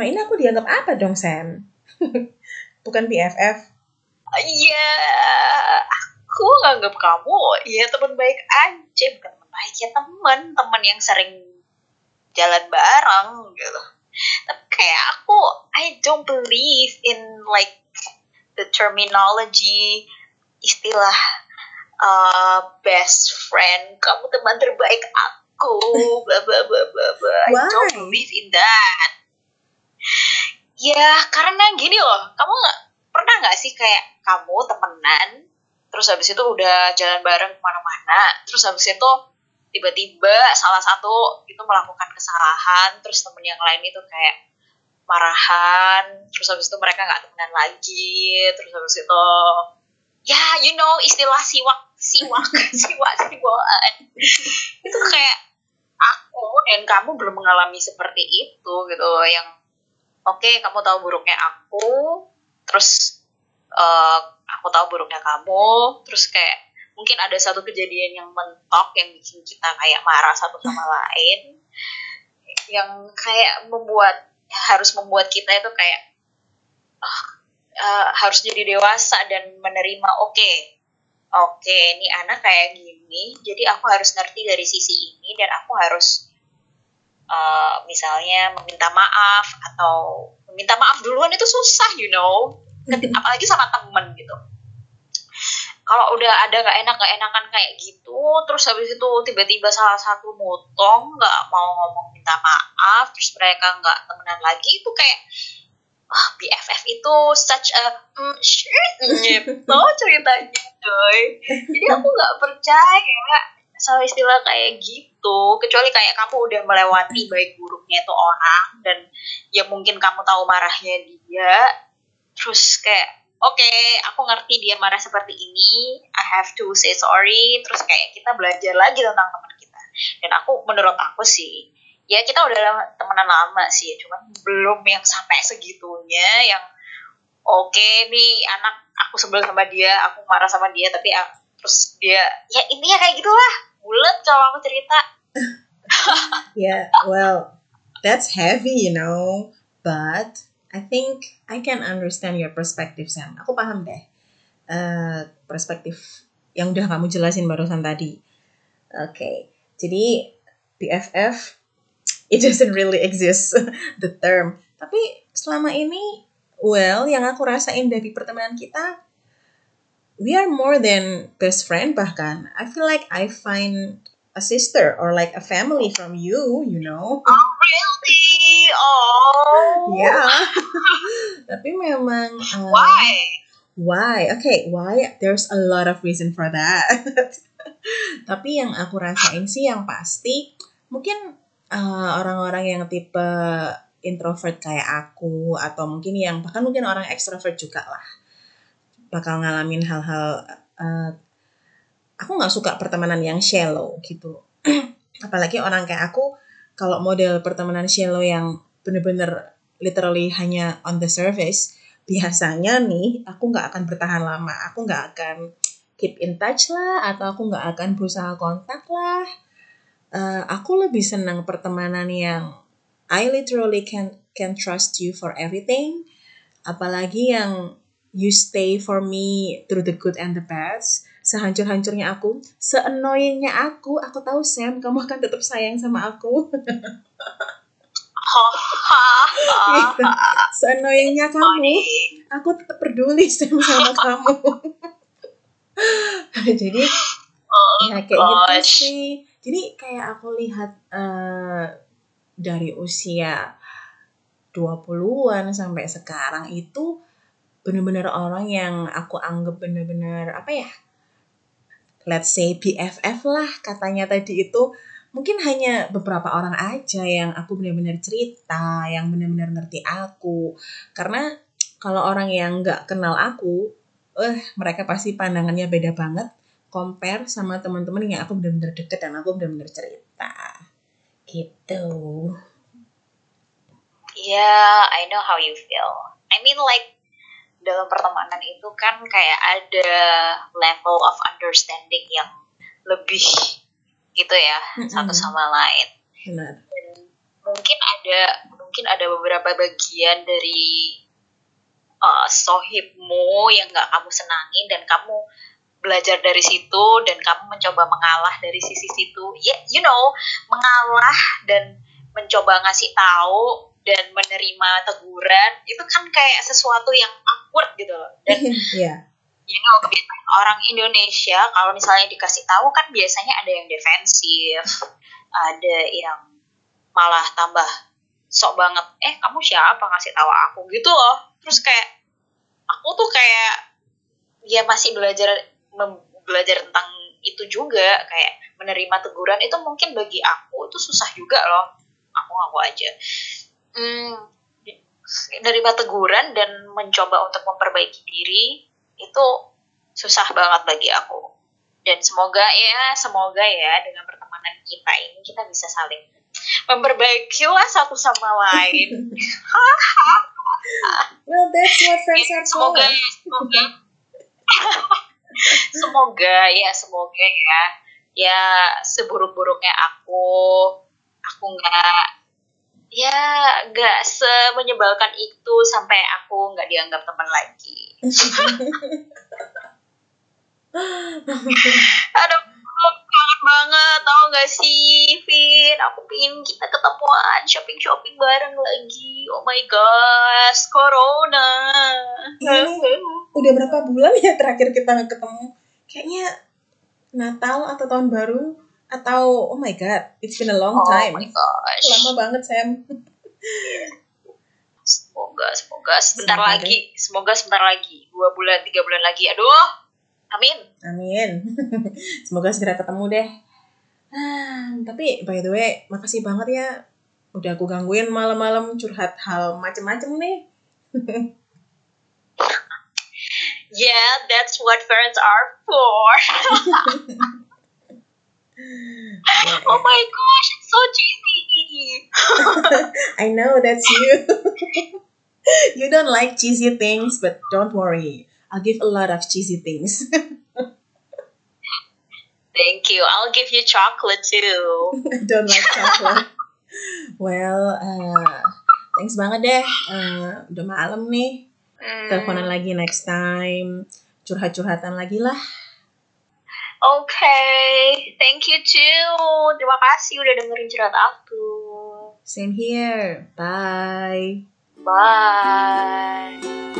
selama ini aku dianggap apa dong Sam? Bukan BFF? Iya, aku nganggap kamu ya teman baik aja, bukan teman baik ya teman, teman yang sering jalan bareng gitu. Tapi kayak aku, I don't believe in like the terminology istilah uh, best friend, kamu teman terbaik aku, bla bla bla bla bla. I don't believe in that. Ya karena gini loh, kamu nggak pernah nggak sih kayak kamu temenan, terus habis itu udah jalan bareng ke mana-mana, terus habis itu tiba-tiba salah satu itu melakukan kesalahan, terus temen yang lain itu kayak marahan, terus habis itu mereka nggak temenan lagi, terus habis itu ya you know istilah siwak siwak siwak siwaan. Itu kayak aku dan kamu belum mengalami seperti itu gitu yang oke okay, kamu tahu buruknya aku terus uh, aku tahu buruknya kamu terus kayak mungkin ada satu kejadian yang mentok yang bikin kita kayak marah satu sama lain yang kayak membuat harus membuat kita itu kayak uh, uh, harus jadi dewasa dan menerima oke okay, oke okay, ini anak kayak gini jadi aku harus ngerti dari sisi ini dan aku harus uh, misalnya meminta maaf atau meminta maaf duluan itu susah you know. Apalagi sama temen gitu. Kalau udah ada gak enak gak enakan kayak gitu terus habis itu tiba-tiba salah satu motong nggak mau ngomong minta maaf terus mereka nggak temenan lagi itu kayak ah, BFF itu such a mm, shit gitu ceritanya coy. Jadi aku nggak percaya sama istilah kayak gitu kecuali kayak kamu udah melewati baik buruknya itu orang dan ya mungkin kamu tahu marahnya dia terus kayak oke okay, aku ngerti dia marah seperti ini I have to say sorry. Terus kayak kita belajar lagi tentang teman kita. Dan aku menurut aku sih ya kita udah temenan lama sih cuman belum yang sampai segitunya yang oke okay, nih anak aku sebel sama dia aku marah sama dia tapi uh, terus dia ya intinya kayak gitulah bulat kalau aku cerita. Yeah well that's heavy you know. But I think I can understand your perspective Sam. Aku paham deh uh, perspektif yang udah kamu jelasin barusan tadi. Oke okay. jadi BFF it doesn't really exist the term. Tapi selama ini Well, yang aku rasain dari pertemanan kita, we are more than best friend bahkan. I feel like I find a sister or like a family from you, you know. Oh really? Oh. Yeah. Tapi memang. Uh, why? Why? Okay, why? There's a lot of reason for that. Tapi yang aku rasain sih yang pasti mungkin uh, orang-orang uh, yang tipe introvert kayak aku atau mungkin yang bahkan mungkin orang ekstrovert juga lah bakal ngalamin hal-hal uh, aku nggak suka pertemanan yang shallow gitu. Apalagi orang kayak aku kalau model pertemanan shallow yang bener-bener literally hanya on the surface biasanya nih aku nggak akan bertahan lama. Aku nggak akan keep in touch lah atau aku nggak akan berusaha kontak lah. Uh, aku lebih senang pertemanan yang I literally can can trust you for everything. Apalagi yang you stay for me through the good and the bad. Sehancur-hancurnya aku, se-annoyingnya aku, aku tahu Sam, kamu akan tetap sayang sama aku. gitu. Se-annoyingnya kamu, aku tetap peduli Sam sama kamu. Jadi, ya kayak gitu sih. Jadi kayak aku lihat uh, dari usia 20-an sampai sekarang itu bener-bener orang yang aku anggap bener-bener apa ya let's say BFF lah katanya tadi itu. Mungkin hanya beberapa orang aja yang aku benar-benar cerita yang benar-benar ngerti aku. Karena kalau orang yang nggak kenal aku eh mereka pasti pandangannya beda banget compare sama teman-teman yang aku benar-benar deket dan aku benar-benar cerita. Gitu. Yeah I know how you feel. I mean like dalam pertemanan itu kan kayak ada level of understanding yang lebih gitu ya mm -hmm. satu sama lain Benar. Dan mungkin ada mungkin ada beberapa bagian dari uh, sohibmu yang nggak kamu senangin dan kamu belajar dari situ dan kamu mencoba mengalah dari sisi situ ya yeah, you know mengalah dan mencoba ngasih tahu dan menerima teguran itu kan kayak sesuatu yang awkward gitu loh. Dan yeah. you know orang Indonesia kalau misalnya dikasih tahu kan biasanya ada yang defensif ada yang malah tambah sok banget eh kamu siapa ngasih tahu aku? gitu loh. Terus kayak aku tuh kayak ya masih belajar belajar tentang itu juga kayak menerima teguran itu mungkin bagi aku itu susah juga loh. Aku ngaku aja hmm, menerima teguran dan mencoba untuk memperbaiki diri itu susah banget bagi aku. Dan semoga ya semoga ya dengan pertemanan kita ini kita bisa saling memperbaiki lah satu sama lain. Well that's what friends are for. Semoga semoga. Semoga ya semoga ya. Ya seburuk-buruknya aku. Aku nggak nggak semenyebalkan itu sampai aku nggak dianggap teman lagi. Aduh kangen banget tau gak sih Vin? Aku pingin kita ketemuan shopping shopping bareng lagi. Oh my gosh corona. Ini udah berapa bulan ya terakhir kita ketemu? Kayaknya Natal atau tahun baru atau oh my god it's been a long time. oh my gosh. Lama banget Sam semoga semoga sebentar semoga lagi deh. semoga sebentar lagi dua bulan tiga bulan lagi aduh Amin. Amin. Semoga segera ketemu deh. Ah, tapi by the way, makasih banget ya udah aku gangguin malam-malam curhat hal macem-macem nih. yeah, that's what friends are for. oh my gosh, it's so cheesy. I know that's you. you don't like cheesy things, but don't worry. I'll give a lot of cheesy things. Thank you. I'll give you chocolate too. Don't like chocolate. well, uh, thanks banget deh. Uh, udah malam nih. Hmm. Teleponan lagi next time. Curhat-curhatan lagi lah. Oke, okay. thank you too. Terima kasih udah dengerin curhat aku. Same here. Bye. Bye.